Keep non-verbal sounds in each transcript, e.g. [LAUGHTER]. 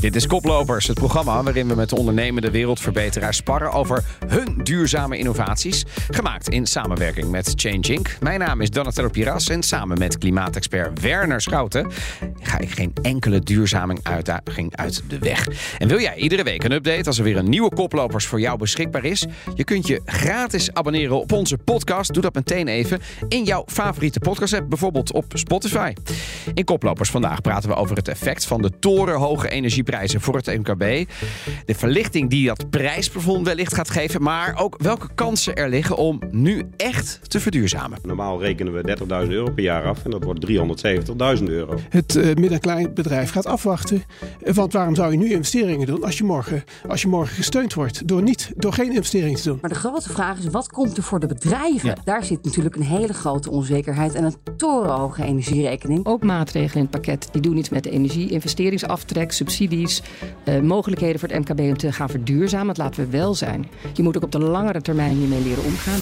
Dit is Koplopers, het programma waarin we met ondernemende wereldverbeteraars sparren over hun duurzame innovaties. Gemaakt in samenwerking met Change Inc. Mijn naam is Donatello Piras en samen met klimaatexpert Werner Schouten ga ik geen enkele duurzaming uitdaging uit de weg. En wil jij iedere week een update als er weer een nieuwe Koplopers voor jou beschikbaar is? Je kunt je gratis abonneren op onze podcast. Doe dat meteen even in jouw favoriete podcast app, bijvoorbeeld op Spotify. In Koplopers vandaag praten we over het effect van de torenhoge energieprijzen voor het MKB. De verlichting die dat prijsplafond wellicht gaat geven, maar ook welke kansen er liggen om nu echt te verduurzamen. Normaal rekenen we 30.000 euro per jaar af en dat wordt 370.000 euro. Het uh, midden- en kleinbedrijf gaat afwachten. Want waarom zou je nu investeringen doen als je morgen, als je morgen gesteund wordt door, niet, door geen investering te doen? Maar de grote vraag is, wat komt er voor de bedrijven? Daar zit natuurlijk een hele grote onzekerheid en een torenhoge energierekening. Ook maatregelen in het pakket die doen iets met de energie, investeringsaftrek, subsidies, eh, mogelijkheden voor het MKB om te gaan verduurzamen. Dat laten we wel zijn. Je moet ook op de langere termijn hiermee leren omgaan.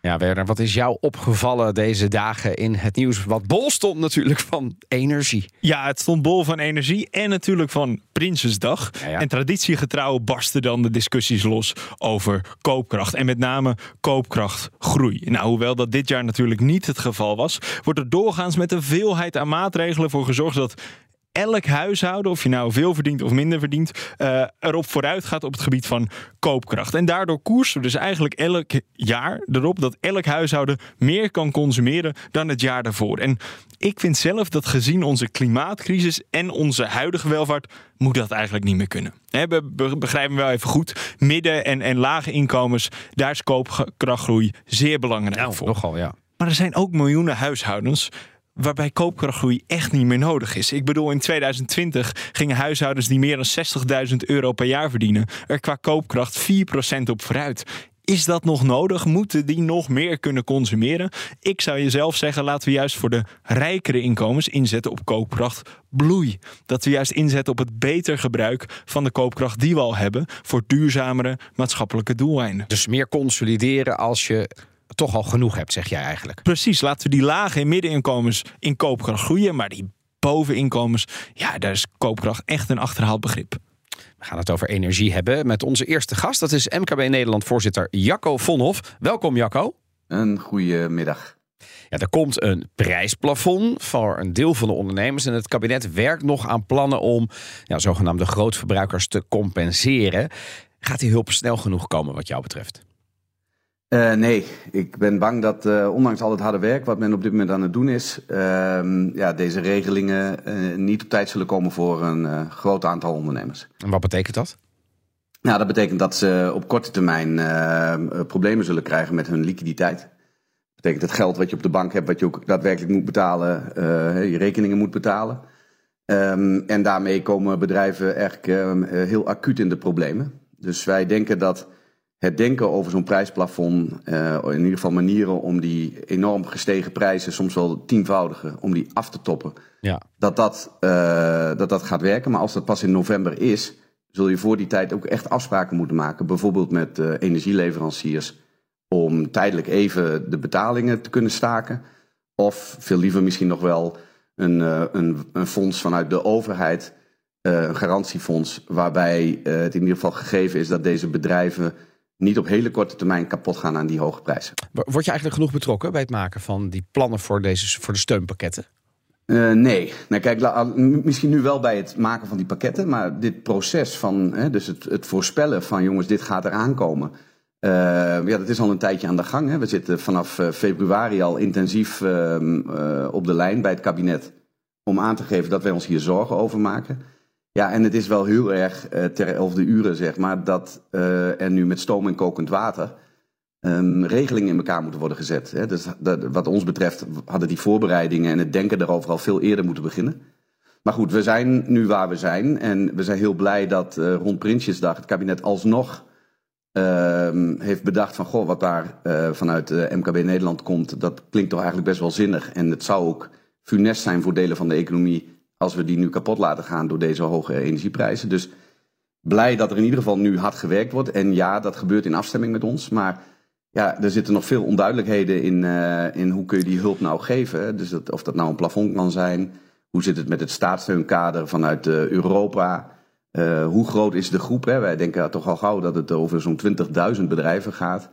Ja, Werner, wat is jou opgevallen deze dagen in het nieuws? Wat bol stond natuurlijk van energie. Ja, het stond bol van energie en natuurlijk van Prinsesdag. Ja, ja. En traditiegetrouw barsten dan de discussies los over koopkracht. En met name koopkrachtgroei. Nou, hoewel dat dit jaar natuurlijk niet het geval was, wordt er doorgaans met een veelheid aan maatregelen voor gezorgd dat elk huishouden, of je nou veel verdient of minder verdient, uh, erop vooruit gaat op het gebied van koopkracht. En daardoor koersen we dus eigenlijk elk jaar erop dat elk huishouden meer kan consumeren dan het jaar daarvoor. En ik vind zelf dat gezien onze klimaatcrisis en onze huidige welvaart moet dat eigenlijk niet meer kunnen. He, we begrijpen wel even goed, midden- en, en lage inkomens, daar is koopkrachtgroei zeer belangrijk Nou, voor. nogal, ja. Maar er zijn ook miljoenen huishoudens waarbij koopkrachtgroei echt niet meer nodig is. Ik bedoel, in 2020 gingen huishoudens die meer dan 60.000 euro per jaar verdienen er qua koopkracht 4% op vooruit. Is dat nog nodig? Moeten die nog meer kunnen consumeren? Ik zou jezelf zeggen, laten we juist voor de rijkere inkomens inzetten op koopkrachtbloei. Dat we juist inzetten op het beter gebruik van de koopkracht die we al hebben voor duurzamere maatschappelijke doeleinden. Dus meer consolideren als je toch al genoeg hebt, zeg jij eigenlijk. Precies, laten we die lage en middeninkomens in koopkracht groeien, maar die boveninkomens, ja, daar is koopkracht echt een achterhaald begrip. We gaan het over energie hebben met onze eerste gast. Dat is MKB Nederland voorzitter Jacco Vonhof. Welkom Jacco. Een goede middag. Ja, er komt een prijsplafond voor een deel van de ondernemers. En het kabinet werkt nog aan plannen om ja, zogenaamde grootverbruikers te compenseren. Gaat die hulp snel genoeg komen wat jou betreft? Uh, nee, ik ben bang dat uh, ondanks al het harde werk wat men op dit moment aan het doen is, uh, ja, deze regelingen niet op tijd zullen komen voor een groot aantal ondernemers. En wat betekent dat? Nou, dat betekent dat ze op korte termijn problemen zullen krijgen met hun liquiditeit. Dat betekent het geld wat je op de bank hebt, wat je ook daadwerkelijk moet betalen, je rekeningen moet betalen. Um, en daarmee komen bedrijven eigenlijk heel acuut in de problemen. Dus wij denken dat het denken over zo'n prijsplafond, uh, in ieder geval manieren om die enorm gestegen prijzen, soms wel tienvoudige, om die af te toppen, ja. dat, dat, uh, dat dat gaat werken. Maar als dat pas in november is, zul je voor die tijd ook echt afspraken moeten maken, bijvoorbeeld met uh, energieleveranciers, om tijdelijk even de betalingen te kunnen staken. Of veel liever misschien nog wel een, een, een fonds vanuit de overheid, een garantiefonds, waarbij het in ieder geval gegeven is dat deze bedrijven niet op hele korte termijn kapot gaan aan die hoge prijzen. Word je eigenlijk genoeg betrokken bij het maken van die plannen voor, deze, voor de steunpakketten? Uh, nee. nee, kijk, misschien nu wel bij het maken van die pakketten, maar dit proces van, hè, dus het, het voorspellen van jongens, dit gaat eraan komen. Uh, ja, dat is al een tijdje aan de gang. Hè. We zitten vanaf uh, februari al intensief uh, op de lijn bij het kabinet om aan te geven dat wij ons hier zorgen over maken. Ja, en het is wel heel erg uh, ter elfde uren, zeg maar, dat uh, er nu met stoom en kokend water um, regelingen in elkaar moeten worden gezet. Hè. Dus dat, wat ons betreft hadden die voorbereidingen en het denken daarover al veel eerder moeten beginnen. Maar goed, we zijn nu waar we zijn en we zijn heel blij dat uh, rond Prinsjesdag het kabinet alsnog ehm, heeft bedacht van goh, wat daar uh, vanuit MKB Nederland komt, dat klinkt toch eigenlijk best wel zinnig. En het zou ook funest zijn voor delen van de economie als we die nu kapot laten gaan door deze hoge energieprijzen. Dus blij dat er in ieder geval nu hard gewerkt wordt. En ja, dat gebeurt in afstemming met ons. Maar ja, er zitten nog veel onduidelijkheden in, uh, in hoe kun je die hulp nou geven. Dus of dat nou een plafond kan zijn. Hoe zit het met het staatssteunkader vanuit uh, Europa? Uh, hoe groot is de groep? Hè? Wij denken toch al gauw dat het over zo'n 20.000 bedrijven gaat.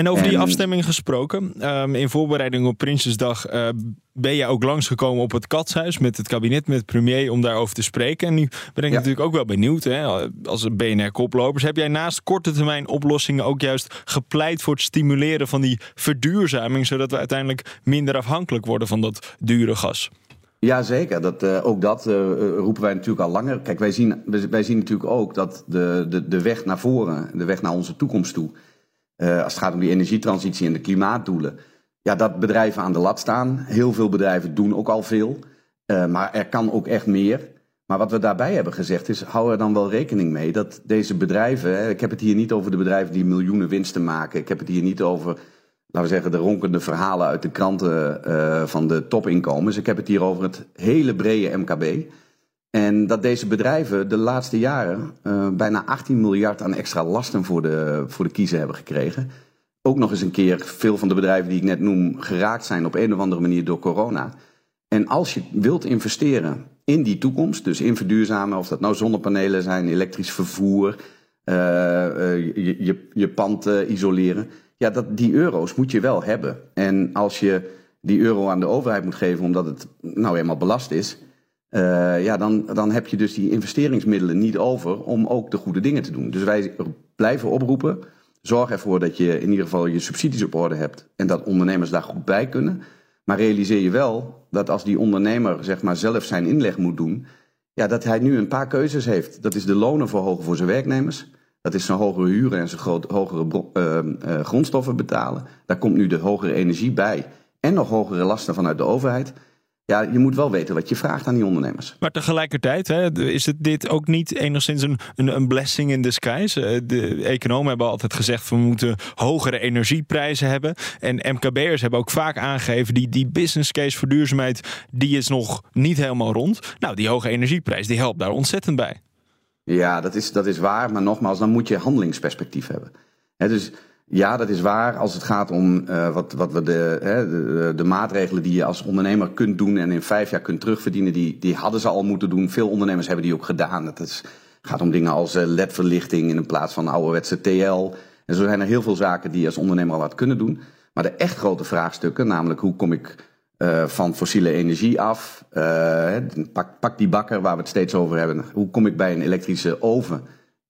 En over die afstemming gesproken. Um, in voorbereiding op Prinsjesdag uh, ben je ook langsgekomen op het Katshuis met het kabinet, met premier, om daarover te spreken. En nu ben ik ja. natuurlijk ook wel benieuwd, hè, als BNR-koplopers. Heb jij naast korte termijn oplossingen ook juist gepleit voor het stimuleren van die verduurzaming, zodat we uiteindelijk minder afhankelijk worden van dat dure gas? Jazeker, dat, uh, ook dat uh, roepen wij natuurlijk al langer. Kijk, wij zien, wij zien natuurlijk ook dat de, de, de weg naar voren, de weg naar onze toekomst toe, uh, als het gaat om die energietransitie en de klimaatdoelen, ja, dat bedrijven aan de lat staan. Heel veel bedrijven doen ook al veel, maar er kan ook echt meer. Maar wat we daarbij hebben gezegd is, hou er dan wel rekening mee dat deze bedrijven, ik heb het hier niet over de bedrijven die miljoenen winsten maken, ik heb het hier niet over laten we zeggen, de ronkende verhalen uit de kranten uh, van de topinkomens. Ik heb het hier over het hele brede MKB. En dat deze bedrijven de laatste jaren uh, bijna 18 miljard aan extra lasten voor de, voor de kiezer hebben gekregen. Ook nog eens een keer veel van de bedrijven die ik net noem geraakt zijn op een of andere manier door corona. En als je wilt investeren in die toekomst, dus in verduurzamen, of dat nou zonnepanelen zijn, elektrisch vervoer, uh, je, je, je pand isoleren ja, dat, die euro's moet je wel hebben. En als je die euro aan de overheid moet geven omdat het nou eenmaal belast is, uh, ja, dan, dan heb je dus die investeringsmiddelen niet over om ook de goede dingen te doen. Dus wij blijven oproepen. Zorg ervoor dat je in ieder geval je subsidies op orde hebt en dat ondernemers daar goed bij kunnen. Maar realiseer je wel dat als die ondernemer zeg maar zelf zijn inleg moet doen, ja, dat hij nu een paar keuzes heeft. Dat is de lonen verhogen voor zijn werknemers. Dat is zijn hogere huren en zijn groot, hogere uh, uh, grondstoffen betalen. Daar komt nu de hogere energie bij. En nog hogere lasten vanuit de overheid. Ja, je moet wel weten wat je vraagt aan die ondernemers. Maar tegelijkertijd hè, is het dit ook niet enigszins een, een, een blessing in disguise. Eh, de economen hebben altijd gezegd we moeten hogere energieprijzen hebben. En MKB'ers hebben ook vaak aangegeven die, die business case voor duurzaamheid die is nog niet helemaal rond. Nou, die hoge energieprijs die helpt daar ontzettend bij. Ja, dat is, dat is waar. Maar nogmaals, dan moet je handelingsperspectief hebben. dus ja, dat is waar als het gaat om uh, wat, wat we de, hè, de, maatregelen die je als ondernemer kunt doen en in vijf jaar kunt terugverdienen, die, die hadden ze al moeten doen. Veel ondernemers hebben die ook gedaan. Het is, gaat om dingen als uh, ledverlichting in plaats van ouderwetse TL. En zo zijn er heel veel zaken die je als ondernemer al had kunnen doen. Maar de echt grote vraagstukken, namelijk hoe kom ik uh, van fossiele energie af. Pak, pak, die bakker waar we het steeds over hebben. Hoe kom ik bij een elektrische oven?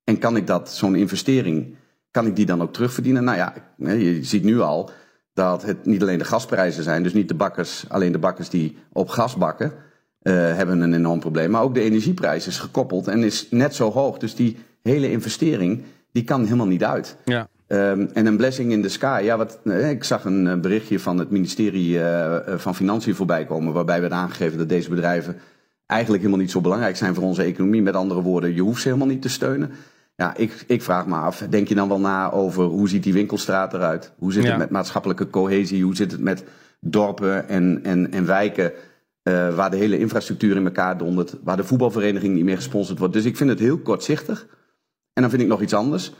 En kan ik dat, zo'n investering, kan ik die dan ook terugverdienen? Nou ja, je ziet nu al dat het niet alleen de gasprijzen zijn. Dus niet de bakkers, alleen de bakkers die op gas bakken, uh, hebben een enorm probleem. Maar ook de energieprijs is gekoppeld en is net zo hoog. Dus die hele investering, die kan helemaal niet uit. Ja. Um, en een blessing in the sky. Ja, wat, eh, ik zag een eh, berichtje van het ministerie uh, van Financiën voorbij komen. Waarbij werd aangegeven dat deze bedrijven eigenlijk helemaal niet zo belangrijk zijn voor onze economie. Met andere woorden, je hoeft ze helemaal niet te steunen. Ja, ik, ik vraag me af, denk je dan wel na over hoe ziet die winkelstraat eruit? Hoe zit het met maatschappelijke cohesie? Hoe zit het met dorpen en, en, en wijken uh, waar de hele infrastructuur in elkaar dondert? Waar de voetbalvereniging niet meer gesponsord wordt. Dus ik vind het heel kortzichtig. En dan vind ik nog iets anders.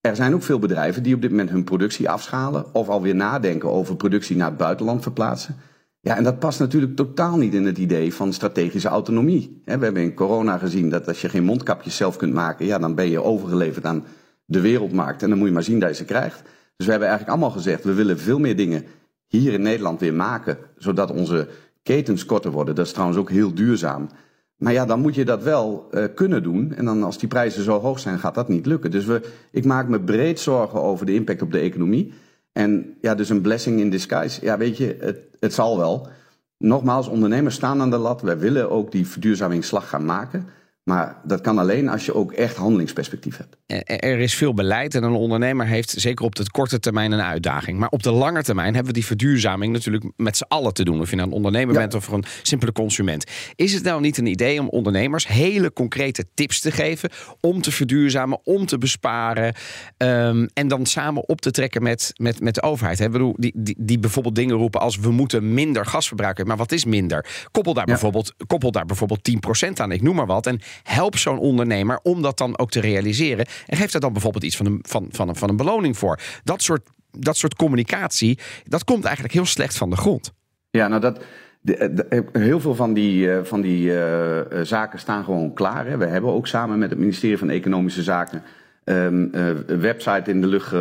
Er zijn ook veel bedrijven die op dit moment hun productie afschalen of alweer nadenken over productie naar het buitenland verplaatsen. Ja, en dat past natuurlijk totaal niet in het idee van strategische autonomie. We hebben in corona gezien dat als je geen mondkapjes zelf kunt maken, ja, dan ben je overgeleverd aan de wereldmarkt en dan moet je maar zien dat je ze krijgt. Dus we hebben eigenlijk allemaal gezegd, we willen veel meer dingen hier in Nederland weer maken, zodat onze ketens korter worden. Dat is trouwens ook heel duurzaam. Maar ja, dan moet je dat wel uh, kunnen doen. En dan als die prijzen zo hoog zijn, gaat dat niet lukken. Dus we, ik maak me breed zorgen over de impact op de economie. En ja, dus een blessing in disguise. Ja, weet je, het, het zal wel. Nogmaals, ondernemers staan aan de lat. Wij willen ook die verduurzamingsslag gaan maken. Maar dat kan alleen als je ook echt handelingsperspectief hebt. Er is veel beleid en een ondernemer heeft zeker op de korte termijn een uitdaging. Maar op de lange termijn hebben we die verduurzaming natuurlijk met z'n allen te doen. Of je nou een ondernemer bent of een simpele consument. Is het nou niet een idee om ondernemers hele concrete tips te geven om te verduurzamen, om te besparen ehm, en dan samen op te trekken met, met, met de overheid? Hè? Bedoel, die, die, die bijvoorbeeld dingen roepen als we moeten minder gas verbruiken. Maar wat is minder? Koppel daar, bijvoorbeeld, koppel daar bijvoorbeeld 10% aan, ik noem maar wat. En help zo'n ondernemer om dat dan ook te realiseren. En geef daar dan bijvoorbeeld iets van een, van, van, een, van een beloning voor. Dat soort, dat soort communicatie, dat komt eigenlijk heel slecht van de grond. Ja, nou dat. De, heel veel van die, eh, van die uh, zaken staan gewoon klaar. Hè. We hebben ook samen met het ministerie van Economische Zaken uh, een website in de lucht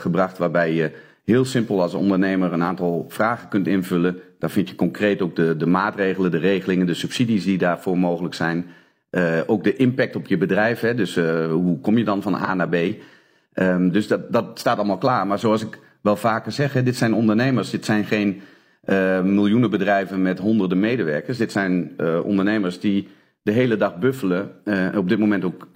gebracht waarbij je heel simpel als ondernemer een aantal vragen kunt invullen. Daar vind je concreet ook de, de maatregelen, de regelingen, de subsidies die daarvoor mogelijk zijn. Uh, ook de impact op je bedrijf. Hè? Dus uh, hoe kom je dan van A naar B? Um, dus dat, dat staat allemaal klaar. Maar zoals ik wel vaker zeg, hè, dit zijn ondernemers. Dit zijn geen uh, miljoenen bedrijven met honderden medewerkers. Dit zijn ondernemers die de hele dag buffelen. op dit moment ook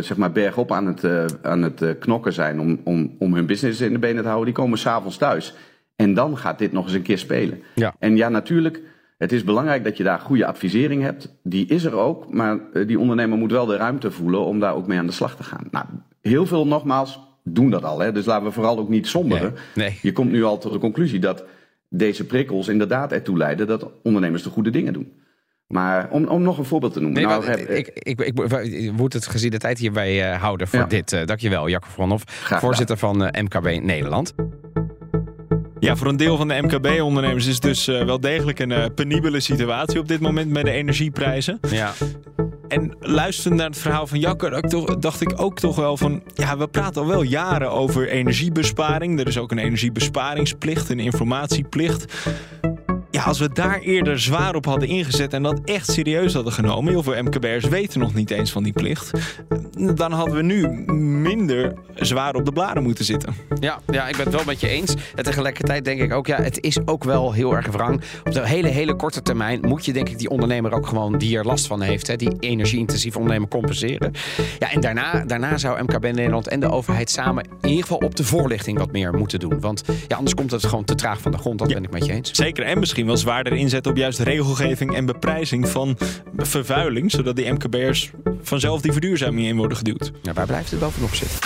zeg maar bergop aan het, aan het knokken zijn om, om, om hun business in de benen te houden. Die komen s'avonds thuis. En dan gaat dit nog eens een keer spelen. Ja. En ja, natuurlijk het is belangrijk dat je daar goede advisering hebt. Die is er ook, maar eh, die ondernemer moet wel de ruimte voelen om daar ook mee aan de slag te gaan. Nou, heel veel nogmaals doen dat al. Hè? Dus laten we vooral ook niet somberen. Nee, Je komt nu al tot de conclusie dat deze prikkels inderdaad ertoe leiden dat ondernemers de goede dingen doen. Maar om, om nog een voorbeeld te noemen. Nee, nou, heb, ik, ik, ik, moet het gezien de tijd hierbij uh, houden voor ja. dit. Uh, dankjewel, Jacques Vanhoff, voorzitter van MKB Nederland. Ja, voor een deel van de MKB-ondernemers is het dus uh, wel degelijk een uh, penibele situatie op dit moment met de energieprijzen. Ja. En luisterend naar het verhaal van Jakker, dacht ik ook toch wel van... Ja, we praten al wel jaren over energiebesparing. Er is ook een energiebesparingsplicht, een informatieplicht ja, als we daar eerder zwaar op hadden ingezet en dat echt serieus hadden genomen, heel veel MKB'ers weten nog niet eens van die plicht, dan hadden we nu minder zwaar op de bladen moeten zitten. Ja, ja ik ben het wel met je eens. En tegelijkertijd denk ik ook, ja, het is ook wel heel erg wrang. Op de hele, hele korte termijn moet je denk ik die ondernemer ook gewoon die er last van heeft, hè, die energie-intensieve ondernemer compenseren. Ja, en daarna, daarna zou MKB Nederland en de overheid samen in ieder geval op de voorlichting wat meer moeten doen. Want ja, anders komt het gewoon te traag van de grond. Dat ben ik met je eens. Zeker, en misschien wel zwaarder inzetten op juist regelgeving en beprijzing van vervuiling, zodat die MKB'ers vanzelf die verduurzaming in worden geduwd. Ja, waar blijft het bovenop zitten?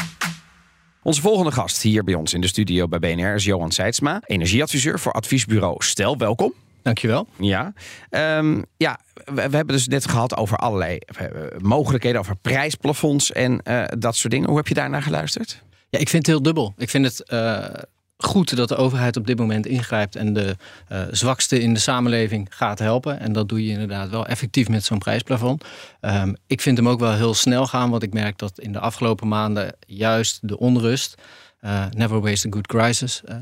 Onze volgende gast hier bij ons in de studio bij BNR is Johan Seidsma, energieadviseur voor adviesbureau Stel. Welkom. Dankjewel. Ja, um, ja we, we, hebben dus net gehad over allerlei uh, mogelijkheden, over prijsplafonds en uh, dat soort dingen. Hoe heb je daarnaar geluisterd? Ja, ik vind het heel dubbel. Ik vind het uh, goed dat de overheid op dit moment ingrijpt en de uh, zwakste in de samenleving gaat helpen. En dat doe je inderdaad wel effectief met zo'n prijsplafond. Um, ik vind hem ook wel heel snel gaan, want ik merk dat in de afgelopen maanden juist de onrust, uh, never waste a good crisis, uh,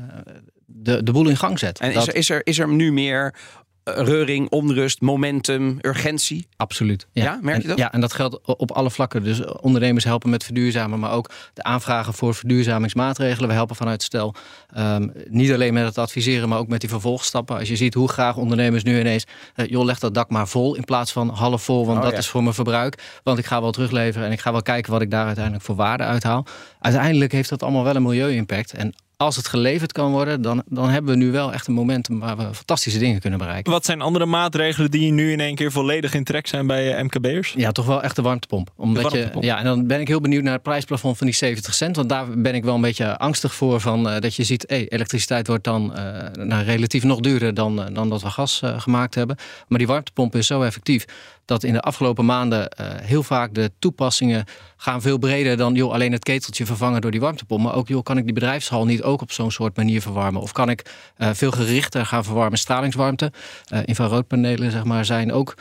de, de boel in gang zet. En is, er, is, er, is er nu meer reuring, onrust, momentum, urgentie. Absoluut. Ja, merk je dat? ja, en dat geldt op alle vlakken. Dus ondernemers helpen met verduurzamen, maar ook de aanvragen voor verduurzamingsmaatregelen. We helpen vanuit stel um, niet alleen met het adviseren, maar ook met die vervolgstappen. Als je ziet hoe graag ondernemers nu ineens, uh, joh, leg dat dak maar vol in plaats van half vol, want oh, dat ja. is voor mijn verbruik. Want ik ga wel terugleveren en ik ga wel kijken wat ik daar uiteindelijk voor waarde uithaal. Uiteindelijk heeft dat allemaal wel een milieu-impact. En als het geleverd kan worden, dan, dan hebben we nu wel echt een momentum waar we fantastische dingen kunnen bereiken. Wat zijn andere maatregelen die nu in één keer volledig in trek zijn bij eh, MKB'ers? Ja, toch wel echt de warmtepomp. Omdat Je, ja, en dan ben ik heel benieuwd naar het prijsplafond van die 70 cent. Want daar ben ik wel een beetje angstig voor. Van, uh, dat je ziet, hey, elektriciteit wordt dan uh, nou, relatief nog duurder dan, dan dat we gas gemaakt hebben. Maar die warmtepomp is zo effectief dat in de afgelopen maanden uh, heel vaak de toepassingen gaan veel breder dan joh, alleen het keteltje vervangen door die warmtepomp. Maar ook joh, kan ik die bedrijfshal niet ook op zo'n soort manier verwarmen? Of kan ik uh, veel gerichter gaan verwarmen? Stralingswarmte, uh, infraroodpanelen zeg maar, zijn ook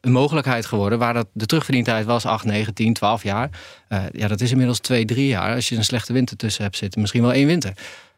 een mogelijkheid geworden. Waar dat de terugverdientijd was 8, 9, 10, 12 jaar. ja, dat is inmiddels 2, 3 jaar. Als je een slechte winter tussen hebt zitten, misschien wel één winter.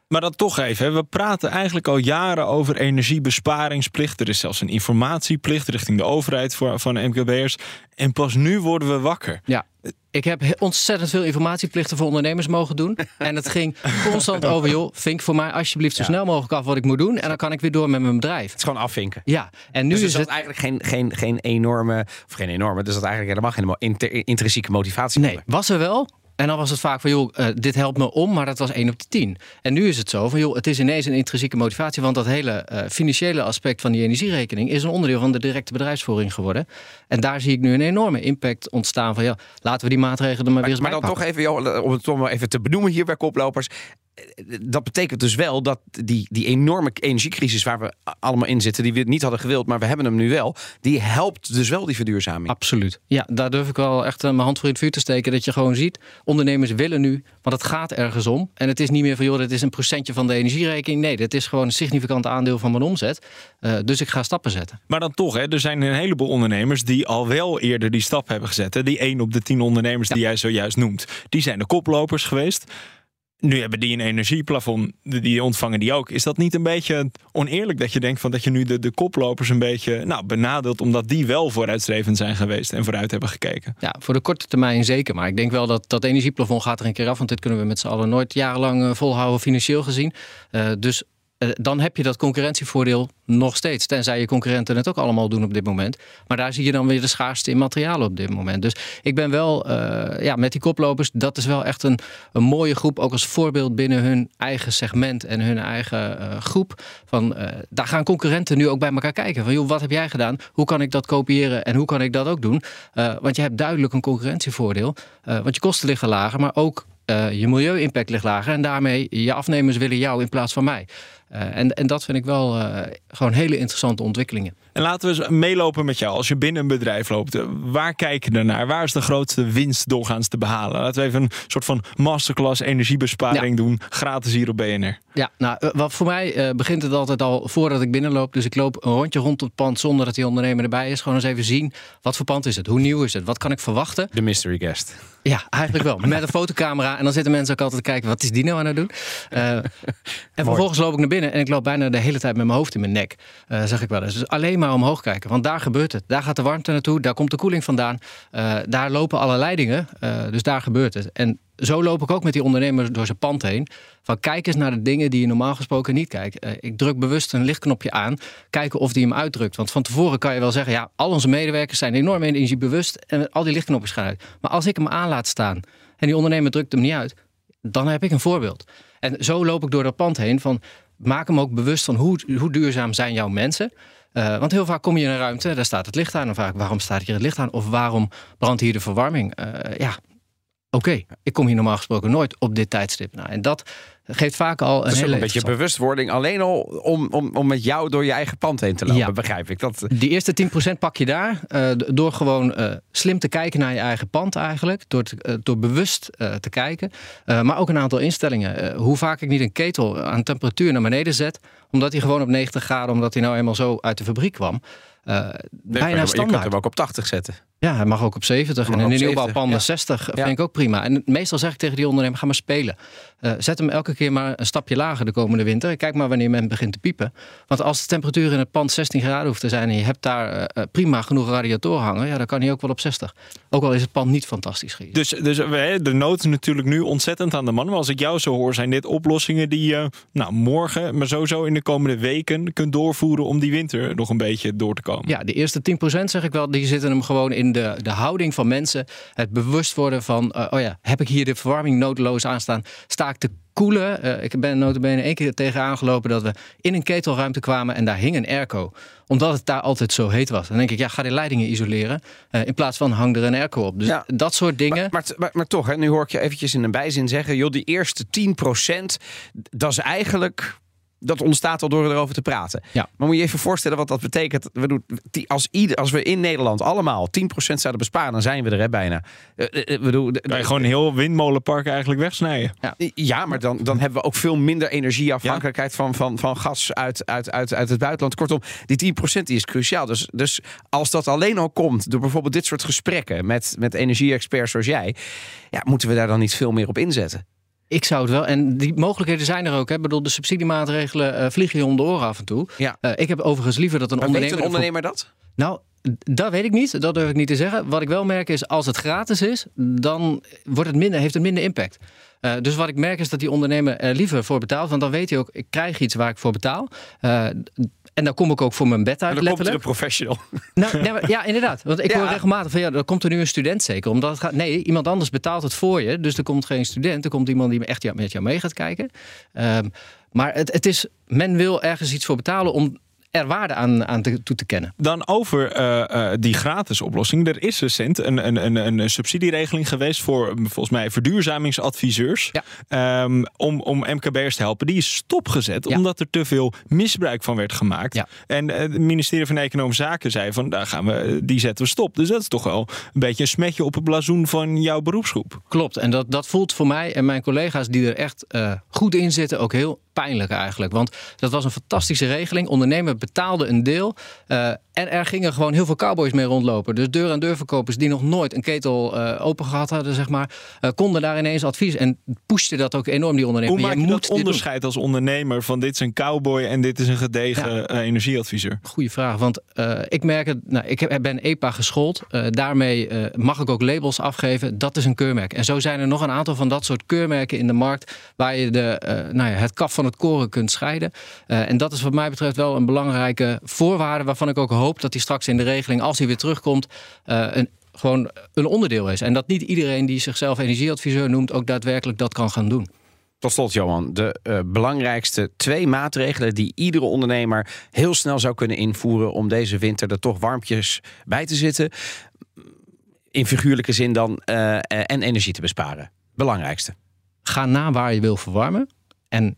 Maar dan toch even, we praten eigenlijk al jaren over energiebesparingsplicht. Er is zelfs een informatieplicht richting de overheid voor, van MKB'ers. En pas nu worden we wakker. Ja, ik heb ontzettend veel informatieplichten voor ondernemers mogen doen. En het ging constant [LAUGHS] over, joh, vink voor mij alsjeblieft zo snel mogelijk af wat ik moet doen. En dan kan ik weer door met mijn bedrijf. Het is gewoon afvinken. Ja, en nu dus is het eigenlijk geen, geen, geen enorme, of geen enorme, dus dat eigenlijk helemaal geen intrinsieke motivatie. Nee, was er wel, en dan was het vaak van, joh, uh, dit helpt me om, maar dat was 1 op de 10. En nu is het zo van, joh, het is ineens een intrinsieke motivatie, want dat hele uh, financiële aspect van die energierekening is een onderdeel van de directe bedrijfsvoering geworden. En daar zie ik nu een enorme impact ontstaan van, ja, laten we die maatregelen er maar, weer eens Maar dan toch even, joh, om het toch maar even te benoemen hier bij koplopers dat betekent dus wel dat die, die enorme energiecrisis waar we allemaal in zitten, die we niet hadden gewild, maar we hebben hem nu wel, die helpt dus wel die verduurzaming. Absoluut. Ja, daar durf ik wel echt eh, mijn hand voor in het vuur te steken. Dat je gewoon ziet, ondernemers willen nu, want het gaat ergens om. En het is niet meer van, joh, dit is een procentje van de energierekening. Nee, dit is gewoon een significant aandeel van mijn omzet. Uh, dus ik ga stappen zetten. Maar dan toch, hè, er zijn een heleboel ondernemers die al wel eerder die stap hebben gezet. Hè. Die 1 op de 10 ondernemers die jij zojuist noemt. Die zijn de koplopers geweest. Nu hebben die een energieplafond, die ontvangen die ook. Is dat niet een beetje oneerlijk dat je denkt van dat je nu de, de koplopers een beetje nou, benadeelt omdat die wel vooruitstrevend zijn geweest en vooruit hebben gekeken? Ja, voor de korte termijn zeker. Maar ik denk wel dat dat energieplafond gaat er een keer af, want dit kunnen we met z'n allen nooit jarenlang eh, volhouden financieel gezien. Uh, dus eh, dan heb je dat concurrentievoordeel nog steeds. Tenzij je concurrenten het ook allemaal doen op dit moment. Maar daar zie je dan weer de schaarste in materialen op dit moment. Dus ik ben wel, uh, ja, met die koplopers, dat is wel echt een, een mooie groep. Ook als voorbeeld binnen hun eigen segment en hun eigen uh, groep. Van, daar gaan concurrenten nu ook bij elkaar kijken. Van, joh, wat heb jij gedaan? Hoe kan ik dat kopiëren en hoe kan ik dat ook doen? want je hebt duidelijk een concurrentievoordeel. want je kosten liggen lager, maar ook je milieu-impact ligt lager. En daarmee je afnemers willen jou in plaats van mij. Uh, en, en dat vind ik wel uh, gewoon hele interessante ontwikkelingen. En laten we eens meelopen met jou. Als je binnen een bedrijf loopt, eh, waar kijk je naar? Waar is de grootste winst doorgaans te behalen? Laten we even een soort van masterclass energiebesparing doen. Gratis hier op BNR. Ja, nou, wat voor mij uh, begint het altijd al voordat ik binnenloop. Dus ik loop een rondje rond het pand zonder dat die ondernemer erbij is. Gewoon eens even zien, wat voor pand is het? Hoe nieuw is het? Wat kan ik verwachten? De mystery guest. Ja, eigenlijk wel. Met een fotocamera. En dan zitten mensen ook altijd te kijken, wat is die nou aan het doen? Uh, en vervolgens loop ik naar binnen en ik loop bijna de hele tijd met mijn hoofd in mijn nek. Uh, zeg ik wel eens. Dus alleen maar omhoog kijken. Want daar gebeurt het. Daar gaat de warmte naartoe. Daar komt de koeling vandaan. Uh, daar lopen alle leidingen. dus daar gebeurt het. En zo loop ik ook met die ondernemers door zijn pand heen. Van kijk eens naar de dingen die je normaal gesproken niet kijkt. ik druk bewust een lichtknopje aan. Kijken of die hem uitdrukt. Want van tevoren kan je wel zeggen: ja, al onze medewerkers zijn enorm energiebewust. En al die lichtknopjes gaan uit. Maar als ik hem aan laat staan en die ondernemer drukt hem niet uit. Dan heb ik een voorbeeld. En zo loop ik door dat pand heen van maak hem ook bewust van hoe, hoe duurzaam zijn jouw mensen. Uh, want heel vaak kom je in een ruimte, daar staat het licht aan. En vaak, waarom staat hier het licht aan? Of waarom brandt hier de verwarming? Uh, ja, okay, ik kom hier normaal gesproken nooit op dit tijdstip. Nou, en dat geeft vaak al een, dus hele een beetje bewustwording. Alleen al om, om, om met jou door je eigen pand heen te lopen, ja. begrijp ik. Dat... Die eerste 10% pak je daar uh, door gewoon uh, slim te kijken naar je eigen pand eigenlijk. Door, te, uh, door bewust te kijken. maar ook een aantal instellingen. hoe vaak ik niet een ketel aan temperatuur naar beneden zet. Omdat hij gewoon op 90 graden, omdat hij nou eenmaal zo uit de fabriek kwam. Bijna standaard. Je kunt hem ook op 80 zetten. Ja, hij mag ook op 70. En in de nieuwbouwpanden ja. 60 vind ik ook prima. En meestal zeg ik tegen die ondernemer, ga maar spelen. Uh, zet hem elke keer maar een stapje lager de komende winter. Kijk maar wanneer men begint te piepen. Want als de temperatuur in het pand 16 graden hoeft te zijn... en je hebt daar uh, prima genoeg radiatoren hangen... Ja, dan kan hij ook wel op 60. Ook al is het pand niet fantastisch gegeven. Dus, dus de nood is natuurlijk nu ontzettend aan de man. Maar als ik jou zo hoor, zijn dit oplossingen die je nou, morgen... maar sowieso in de komende weken kunt doorvoeren... om die winter nog een beetje door te komen? Ja, de eerste 10% zeg ik wel, die zitten hem gewoon in de, de houding van mensen. Het bewust worden van, uh, oh ja, heb ik hier de verwarming noodloos aanstaan? Sta te koelen? Uh, ik ben notabene één keer tegen aangelopen dat we in een ketelruimte kwamen en daar hing een airco. Omdat het daar altijd zo heet was. Dan denk ik, ja, ga de leidingen isoleren. Uh, in plaats van hang er een airco op. Dus ja. dat soort dingen. Maar, maar, maar, toch, hè, nu hoor ik je eventjes in een bijzin zeggen, joh, die eerste 10%, dat is eigenlijk dat ontstaat al door erover te praten. Ja. Maar moet je even voorstellen wat dat betekent. We doen, als, ieder, als we in Nederland allemaal 10% zouden besparen, dan zijn we er hè, bijna. Uh, uh, bedoel, kan je gewoon een heel windmolenpark eigenlijk wegsnijden. Ja, ja maar dan, dan hebben we ook veel minder energieafhankelijkheid ja. van, van, van gas uit, uit, uit, uit het buitenland. Kortom, die 10% die is cruciaal. Dus, dus als dat alleen al komt door bijvoorbeeld dit soort gesprekken met, met energie-experts zoals jij, ja, moeten we daar dan niet veel meer op inzetten? Ik zou het wel. En die mogelijkheden zijn er ook. Ik bedoel, de subsidiemaatregelen uh, vliegen je om de oren af en toe. Ja. Uh, ik heb overigens liever dat een maar ondernemer. Weet een ondernemer dat? Nou, dat weet ik niet. Dat durf ik niet te zeggen. Wat ik wel merk is, als het gratis is, dan wordt het minder, heeft het minder impact. Uh, dus wat ik merk is dat die ondernemer er liever voor betaalt. Want dan weet hij ook, ik krijg iets waar ik voor betaal. Uh, en dan kom ik ook voor mijn bed uit. En dan komt er een professional. [LAUGHS] Nou, nee, maar, ja, inderdaad. Want ik Ja. hoor regelmatig van ja, er komt er nu een student zeker. Omdat het gaat. Nee, iemand anders betaalt het voor je. Dus er komt geen student. Er komt iemand die echt met jou mee gaat kijken. Ehm, maar het, het is, men wil ergens iets voor betalen om er waarde aan, aan te, toe te kennen. Dan over eh, eh, die gratis oplossing. Er is recent een, een, een, een subsidieregeling geweest voor mm, volgens mij verduurzamingsadviseurs. Ehm, om, om MKB'ers te helpen. Die is stopgezet omdat er te veel misbruik van werd gemaakt. En eh, het ministerie van Economische Zaken zei van daar gaan we, die zetten we stop. Dus dat is toch wel een beetje een smetje op het blazoen van jouw beroepsgroep. Klopt. En dat, dat voelt voor mij en mijn collega's die er echt goed in zitten ook heel pijnlijk eigenlijk. Want dat was een fantastische regeling. Ondernemer betaalde een deel. En er gingen gewoon heel veel cowboys mee rondlopen. Dus deur-aan-deur verkopers die nog nooit een ketel eh, open gehad hadden, zeg maar, eh, konden daar ineens advies. En pushte dat ook enorm die ondernemer. Hoe maak je, moet dat onderscheid als ondernemer van dit is een cowboy en dit is een gedegen eh, energieadviseur? Goeie vraag, want ik merk het. Nou, ik ben EPA geschoold. Daarmee mag ik ook labels afgeven. Dat is een keurmerk. En zo zijn er nog een aantal van dat soort keurmerken in de markt. waar je de, nou ja, het kaf van het koren kunt scheiden. En dat is wat mij betreft wel een belangrijke voorwaarde. waarvan ik ook hoop dat die straks in de regeling, als die weer terugkomt. eh, een, gewoon een onderdeel is. En dat niet iedereen die zichzelf energieadviseur noemt. ook daadwerkelijk dat kan gaan doen. Tot slot, Johan, de eh, belangrijkste twee maatregelen die iedere ondernemer heel snel zou kunnen invoeren om deze winter er toch warmpjes bij te zitten. In figuurlijke zin dan eh, en energie te besparen. Belangrijkste. ga na waar je wil verwarmen. En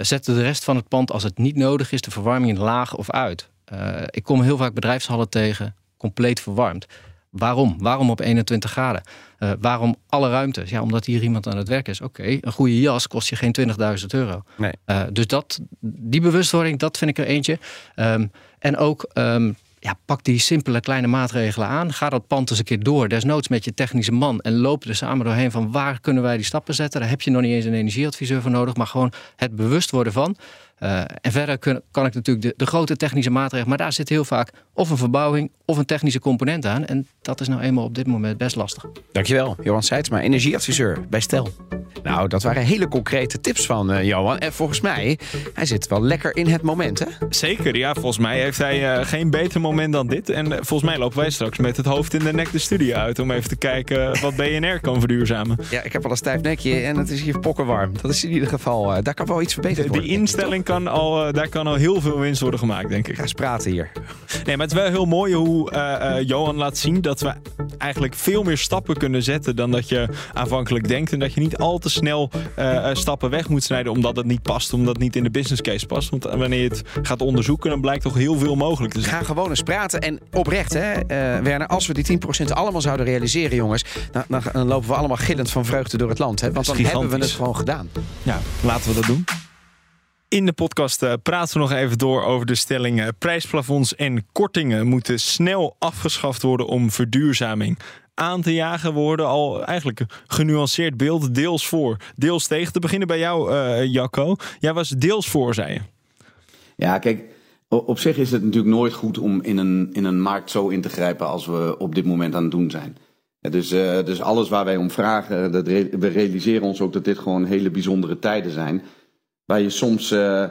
zet de rest van het pand, als het niet nodig is, de verwarming laag of uit. Eh, ik kom heel vaak bedrijfshallen tegen, compleet verwarmd. Waarom? Waarom op 21 graden? Eh, waarom alle ruimte? Ja, omdat hier iemand aan het werk is. Oké, een goede jas kost je geen 20.000 euro. Nee. Eh, dus dat, die bewustwording, dat vind ik er eentje. Ehm, en ook, ehm, ja, pak die simpele kleine maatregelen aan. Ga dat pand eens een keer door, desnoods met je technische man. En loop er samen doorheen van waar kunnen wij die stappen zetten. Daar heb je nog niet eens een energieadviseur voor nodig. Maar gewoon het bewust worden van. Eh, en verder kun- kan ik natuurlijk de, de grote technische maatregelen. Maar daar zit heel vaak of een verbouwing of een technische component aan. En dat is nou eenmaal op dit moment best lastig. Dankjewel, Johan Seidsma, energieadviseur bij Stel. Nou, dat waren hele concrete tips van eh, Johan. En volgens mij, hij zit wel lekker in het moment, hè? Zeker, ja. Volgens mij heeft hij eh, geen beter moment dan dit. En volgens mij lopen wij straks met het hoofd in de nek de studio uit... om even te kijken wat BNR kan verduurzamen. Ja, ik heb wel een stijf nekje en het is hier pokkenwarm. Dat is in ieder geval, eh, daar kan wel iets verbeterd worden. instelling kan al, eh, daar kan al heel veel winst worden gemaakt, denk ik. Ga eens praten hier. Nee, maar het is wel heel mooi hoe eh, eh, Johan laat zien dat we eigenlijk veel meer stappen kunnen zetten dan dat je aanvankelijk denkt. En dat je niet al te snel stappen weg moet snijden omdat het niet past, omdat het niet in de business case past. Want wanneer je het gaat onderzoeken, dan blijkt toch heel veel mogelijk te zijn. Ga gewoon eens praten. En oprecht, hè, Werner, als we die 10% allemaal zouden realiseren, jongens, dan, dan, dan lopen we allemaal gillend van vreugde door het land. Hè? Want dan hebben we het gewoon gedaan. Ja, laten we dat doen. In de podcast eh, praten we nog even door over de stelling... eh, prijsplafonds en kortingen moeten snel afgeschaft worden om verduurzaming aan te jagen worden. Al eigenlijk genuanceerd beeld, deels voor, deels tegen. Te beginnen bij jou, eh, Jacco. Jij was deels voor, zei je. Ja, kijk, op zich is het natuurlijk nooit goed om in een, in een markt zo in te grijpen als we op dit moment aan het doen zijn. Dus, eh, dus alles waar wij om vragen, dat we realiseren ons ook dat dit gewoon hele bijzondere tijden zijn. Waar je soms eh,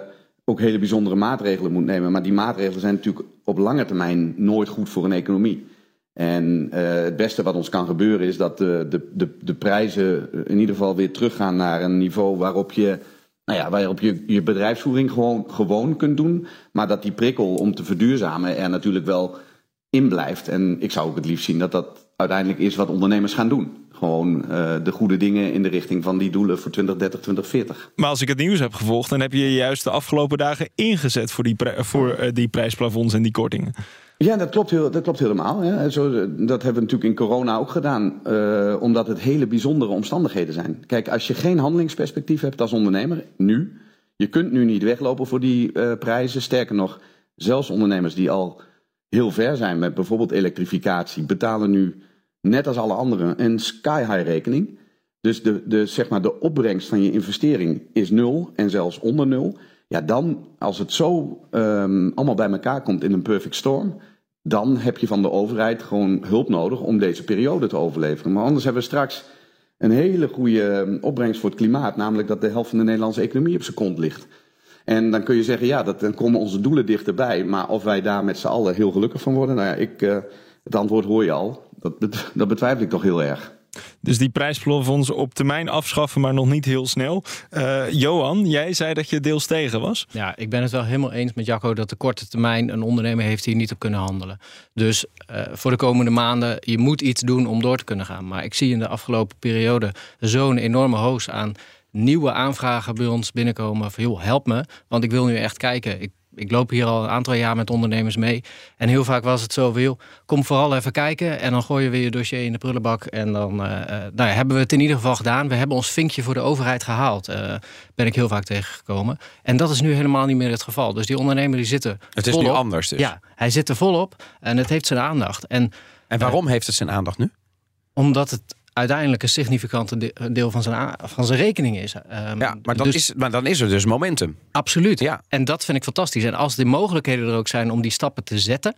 ook hele bijzondere maatregelen moet nemen. Maar die maatregelen zijn natuurlijk op lange termijn nooit goed voor een economie. En eh, het beste wat ons kan gebeuren is dat de, de, de, de prijzen in ieder geval weer teruggaan naar een niveau waarop je, nou ja, waarop je je bedrijfsvoering gewoon, gewoon kunt doen. Maar dat die prikkel om te verduurzamen er natuurlijk wel in blijft. En ik zou ook het liefst zien dat dat uiteindelijk is wat ondernemers gaan doen. Gewoon eh, de goede dingen in de richting van die doelen voor 2030, 2040. Maar als ik het nieuws heb gevolgd... dan heb je je juist de afgelopen dagen ingezet voor die, voor, eh, die prijsplafonds en die kortingen. Ja, dat klopt, heel, dat klopt helemaal. Hè. Zo, dat hebben we natuurlijk in corona ook gedaan, eh, omdat het hele bijzondere omstandigheden zijn. Kijk, als je geen handelingsperspectief hebt als ondernemer, nu, je kunt nu niet weglopen voor die eh, prijzen. Sterker nog, zelfs ondernemers die al heel ver zijn met bijvoorbeeld elektrificatie, betalen nu net als alle anderen een sky-high rekening. dus de, de, zeg maar de opbrengst van je investering is nul en zelfs onder nul. Ja, dan als het zo um, allemaal bij elkaar komt in een perfect storm, dan heb je van de overheid gewoon hulp nodig om deze periode te overleven. Maar anders hebben we straks een hele goede ehm, opbrengst voor het klimaat, namelijk dat de helft van de Nederlandse economie op zijn kont ligt. En dan kun je zeggen, ja, dat, dan komen onze doelen dichterbij. Maar of wij daar met z'n allen heel gelukkig van worden, nou ja, ik, uh, het antwoord hoor je al. Dat, dat betwijfel ik toch heel erg. Dus die prijsplafonds op termijn afschaffen, maar nog niet heel snel. Uh, Johan, jij zei dat je deels tegen was. Ja, ik ben het wel helemaal eens met Jacco dat de korte termijn een ondernemer heeft hier niet op kunnen handelen. Dus uh, voor de komende maanden, je moet iets doen om door te kunnen gaan. Maar ik zie in de afgelopen periode zo'n enorme hoos aan nieuwe aanvragen bij ons binnenkomen. Van, joh, help me, want ik wil nu echt kijken. Ik ik loop hier al een aantal jaar met ondernemers mee. En heel vaak was het zo, wil, kom vooral even kijken. En dan gooi je weer je dossier in de prullenbak. En dan uh, nou ja, hebben we het in ieder geval gedaan. We hebben ons vinkje voor de overheid gehaald. Uh, ben ik heel vaak tegengekomen. En dat is nu helemaal niet meer het geval. Dus die ondernemer die zitten. Het is volop. nu anders dus. Ja, hij zit er volop en het heeft zijn aandacht. En, en waarom heeft het zijn aandacht nu? Omdat het uiteindelijk een significante deel van zijn, van zijn rekening is. Um, ja, maar dan, dus, is, maar dan is er dus momentum. Absoluut. Ja. En dat vind ik fantastisch. En als de mogelijkheden er ook zijn om die stappen te zetten.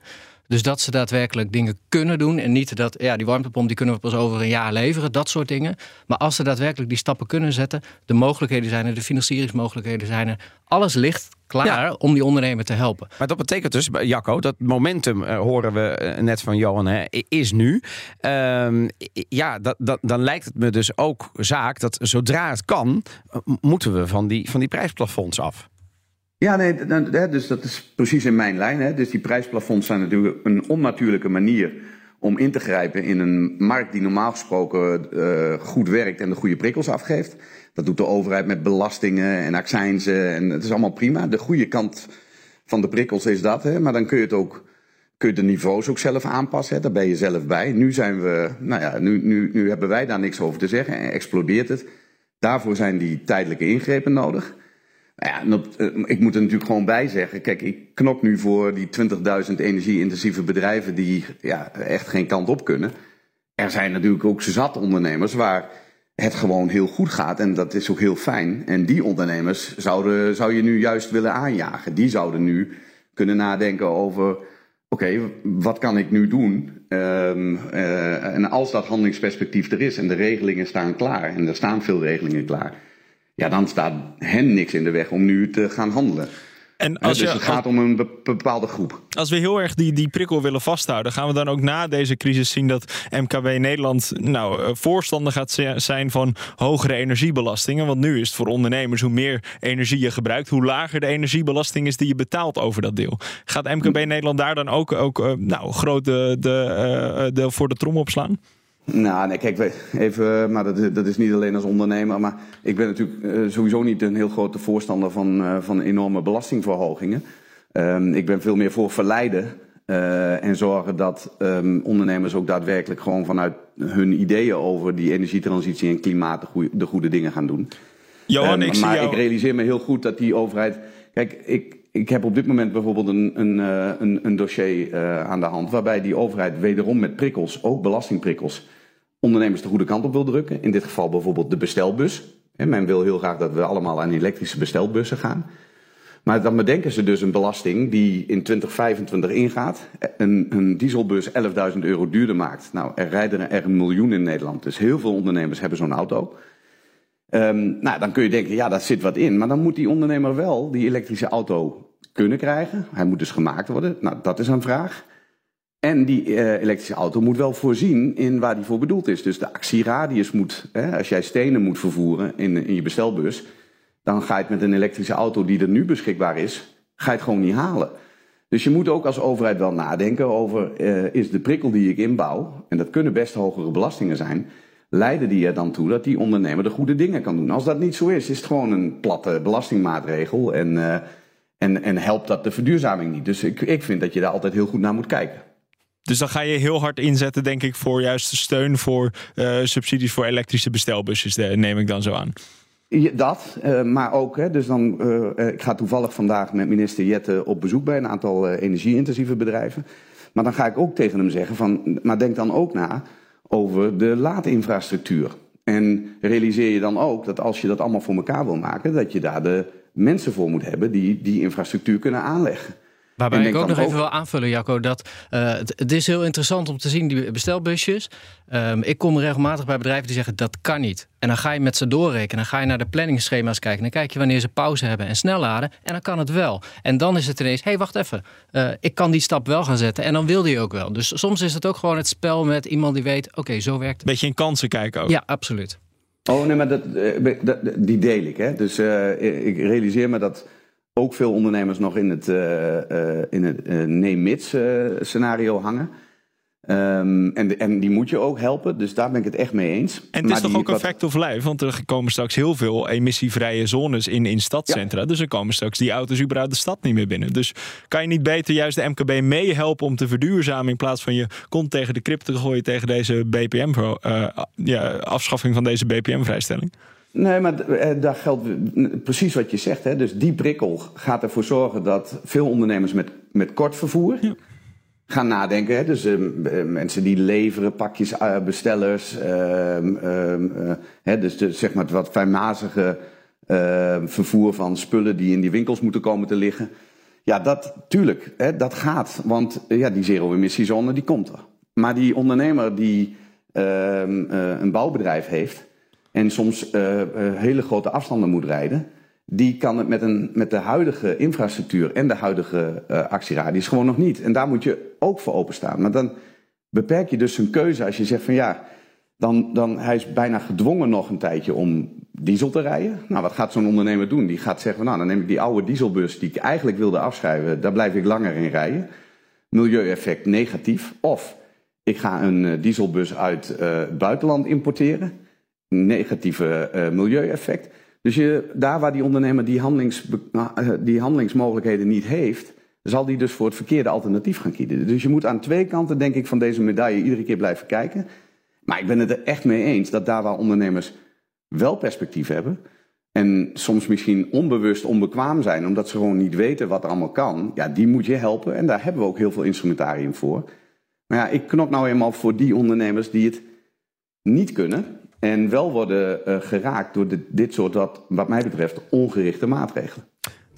Dus dat ze daadwerkelijk dingen kunnen doen. En niet dat, ja, die warmtepomp die kunnen we pas over een jaar leveren. Dat soort dingen. Maar als ze daadwerkelijk die stappen kunnen zetten. De mogelijkheden zijn er, de financieringsmogelijkheden zijn er. Alles ligt klaar om die ondernemer te helpen. Maar dat betekent dus, Jacco, dat momentum uh, horen we uh, net van Johan, hè, is nu. Uh, ja, dat, dat, dan lijkt het me dus ook zaak dat zodra het kan, moeten we van die, van die prijsplafonds af. Ja, nee, dus dat is precies in mijn lijn. Hè. Dus die prijsplafonds zijn natuurlijk een onnatuurlijke manier om in te grijpen in een markt die normaal gesproken uh, goed werkt en de goede prikkels afgeeft. Dat doet de overheid met belastingen en accijnzen en het is allemaal prima. De goede kant van de prikkels is dat, hè. maar dan kun je het ook kun je de niveaus ook zelf aanpassen. Daar ben je zelf bij. Nu zijn we, nou ja, nu, nu, nu hebben wij daar niks over te zeggen en explodeert het. Daarvoor zijn die tijdelijke ingrepen nodig. Nou ja, eh, ik moet er natuurlijk gewoon bij zeggen. Kijk, ik knok nu voor die 20.000 energie-intensieve bedrijven die ja, echt geen kant op kunnen. Er zijn natuurlijk ook zat ondernemers waar het gewoon heel goed gaat. En dat is ook heel fijn. En die ondernemers zouden, zou je nu juist willen aanjagen. Die zouden nu kunnen nadenken over. Oké, wat kan ik nu doen? Um, uh, en als dat handelingsperspectief er is en de regelingen staan klaar, en er staan veel regelingen klaar, ja, dan staat hen niks in de weg om nu te gaan handelen. En als dus het gaat om een bepaalde groep. Als we heel erg die, die prikkel willen vasthouden, gaan we dan ook na deze crisis zien dat MKB Nederland nou, eh, voorstander gaat zijn van hogere energiebelastingen? Want nu is het voor ondernemers hoe meer energie je gebruikt, hoe lager de energiebelasting is die je betaalt over dat deel. Gaat MKB Nederland daar dan ook, ook uh, nou, groot de, de, uh, de, voor de trom opslaan? Nou, nee, kijk, even, maar dat, dat is niet alleen als ondernemer, maar ik ben natuurlijk uh, sowieso niet een heel grote voorstander van, uh, van enorme belastingverhogingen. Um, ik ben veel meer voor verleiden uh, en zorgen dat um, ondernemers ook daadwerkelijk gewoon vanuit hun ideeën over die energietransitie en klimaat de goede, de goede dingen gaan doen. Johan, um, ik maar jou... ik realiseer me heel goed dat die overheid. Kijk, ik, ik heb op dit moment bijvoorbeeld een, een, een, een dossier aan de hand waarbij die overheid wederom met prikkels, ook belastingprikkels ondernemers de goede kant op wil drukken. In dit geval bijvoorbeeld de bestelbus. Men wil heel graag dat we allemaal aan elektrische bestelbussen gaan. Maar dan bedenken ze dus een belasting die in 2025 ingaat. Een, een dieselbus 11.000 euro duurder maakt. Nou, er rijden er een miljoen in Nederland. Dus heel veel ondernemers hebben zo'n auto. Um, nou, dan kun je denken, ja, daar zit wat in. Maar dan moet die ondernemer wel die elektrische auto kunnen krijgen. Hij moet dus gemaakt worden. Nou, dat is een vraag. En die uh, elektrische auto moet wel voorzien in waar die voor bedoeld is. Dus de actieradius moet, hè, als jij stenen moet vervoeren in, in je bestelbus, dan ga je het met een elektrische auto die er nu beschikbaar is, ga je het gewoon niet halen. Dus je moet ook als overheid wel nadenken over, uh, is de prikkel die ik inbouw, en dat kunnen best hogere belastingen zijn, leiden die er dan toe dat die ondernemer de goede dingen kan doen. Als dat niet zo is, is het gewoon een platte belastingmaatregel en, uh, en, en helpt dat de verduurzaming niet. Dus ik, ik vind dat je daar altijd heel goed naar moet kijken. Dus dan ga je heel hard inzetten, denk ik, voor juist steun voor uh, subsidies voor elektrische bestelbusjes, neem ik dan zo aan. dat, uh, maar ook, dus dan, uh, ik ga toevallig vandaag met minister Jette op bezoek bij een aantal energie-intensieve bedrijven. Maar dan ga ik ook tegen hem zeggen van, maar denk dan ook na over de laadinfrastructuur. En realiseer je dan ook dat als je dat allemaal voor elkaar wil maken, dat je daar de mensen voor moet hebben die die infrastructuur kunnen aanleggen. Waarbij ik ook nog even wil aanvullen, Jacco, dat uh, het, is heel interessant om te zien, die bestelbusjes. Um, ik kom regelmatig bij bedrijven die zeggen dat kan niet. En dan ga je met ze doorrekenen, dan ga je naar de planningsschema's kijken. Dan kijk je wanneer ze pauze hebben en snel laden. En dan kan het wel. En dan is het ineens, hé, hey, wacht even. Uh, ik kan die stap wel gaan zetten. En dan wil die ook wel. Dus soms is het ook gewoon het spel met iemand die weet, oké, zo werkt het. Beetje in kansen kijken ook. Ja, absoluut. Oh nee, maar dat, dat die deel ik. Hè? Dus uh, ik realiseer me dat ook veel ondernemers nog in het, uh, in het uh, nee-mits scenario hangen. Um, en, en die moet je ook helpen, dus daar ben ik het echt mee eens. En het is toch ook een fact of life, want er komen straks heel veel emissievrije zones in, in stadcentra. Dus er komen straks die auto's überhaupt de stad niet meer binnen. Dus kan je niet beter juist de MKB meehelpen om te verduurzamen in plaats van je kont tegen de krip te gooien tegen deze BPM, ja, afschaffing van deze BPM-vrijstelling? Nee, maar eh, daar geldt precies wat je zegt. Hè? Dus die prikkel gaat ervoor zorgen dat veel ondernemers met, met kort vervoer ja. gaan nadenken. Hè? Dus uh, mensen die leveren, pakjes uh, bestellers, uh, hè? dus de, zeg maar het wat fijnmazige ehm, vervoer van spullen die in die winkels moeten komen te liggen. Ja, dat, tuurlijk, hè, dat gaat. Want ja, die zero-emissiezone die komt er. Maar die ondernemer die een bouwbedrijf heeft en soms uh, hele grote afstanden moet rijden, die kan het met, een, met de huidige infrastructuur en de huidige uh, actieradius gewoon nog niet. En daar moet je ook voor openstaan. Maar dan beperk je dus een keuze als je zegt van ja, dan, dan hij is bijna gedwongen nog een tijdje om diesel te rijden. Nou, wat gaat zo'n ondernemer doen? Die gaat zeggen, nou, dan neem ik die oude dieselbus die ik eigenlijk wilde afschrijven, daar blijf ik langer in rijden. Milieueffect negatief. Of ik ga een dieselbus uit het buitenland importeren negatieve uh, milieueffect. Dus je, daar waar die ondernemer die, uh, die handelingsmogelijkheden niet heeft, zal die dus voor het verkeerde alternatief gaan kiezen. Dus je moet aan twee kanten, denk ik, van deze medaille iedere keer blijven kijken. Maar ik ben het er echt mee eens dat daar waar ondernemers wel perspectief hebben. En soms misschien onbewust onbekwaam zijn, omdat ze gewoon niet weten wat er allemaal kan. Ja, die moet je helpen. En daar hebben we ook heel veel instrumentarium voor. Maar ja, ik knop nou eenmaal voor die ondernemers die het niet kunnen. En wel worden uh, geraakt door dit soort, wat, wat mij betreft, ongerichte maatregelen.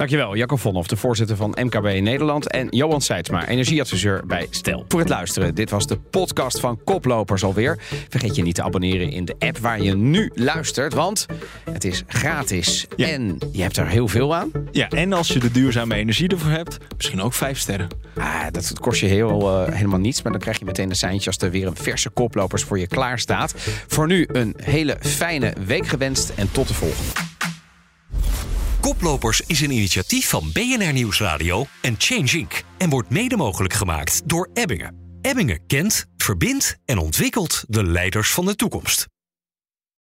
Dankjewel, Jacob Vonhoff, de voorzitter van MKB Nederland. En Johan Seidsma, energieadviseur bij Stel. Voor het luisteren, dit was de podcast van Koplopers alweer. Vergeet je niet te abonneren in de app waar je nu luistert, want het is gratis. En je hebt er heel veel aan. Ja, en als je de duurzame energie ervoor hebt, misschien ook vijf sterren. Ah, dat kost je heel, uh, helemaal niets, maar dan krijg je meteen een seintje als er weer een verse Koplopers voor je klaar staat. Voor nu een hele fijne week gewenst en tot de volgende. Koplopers is een initiatief van BNR Nieuwsradio en Change Inc. en wordt mede mogelijk gemaakt door Ebbingen. Ebbingen kent, verbindt en ontwikkelt de leiders van de toekomst.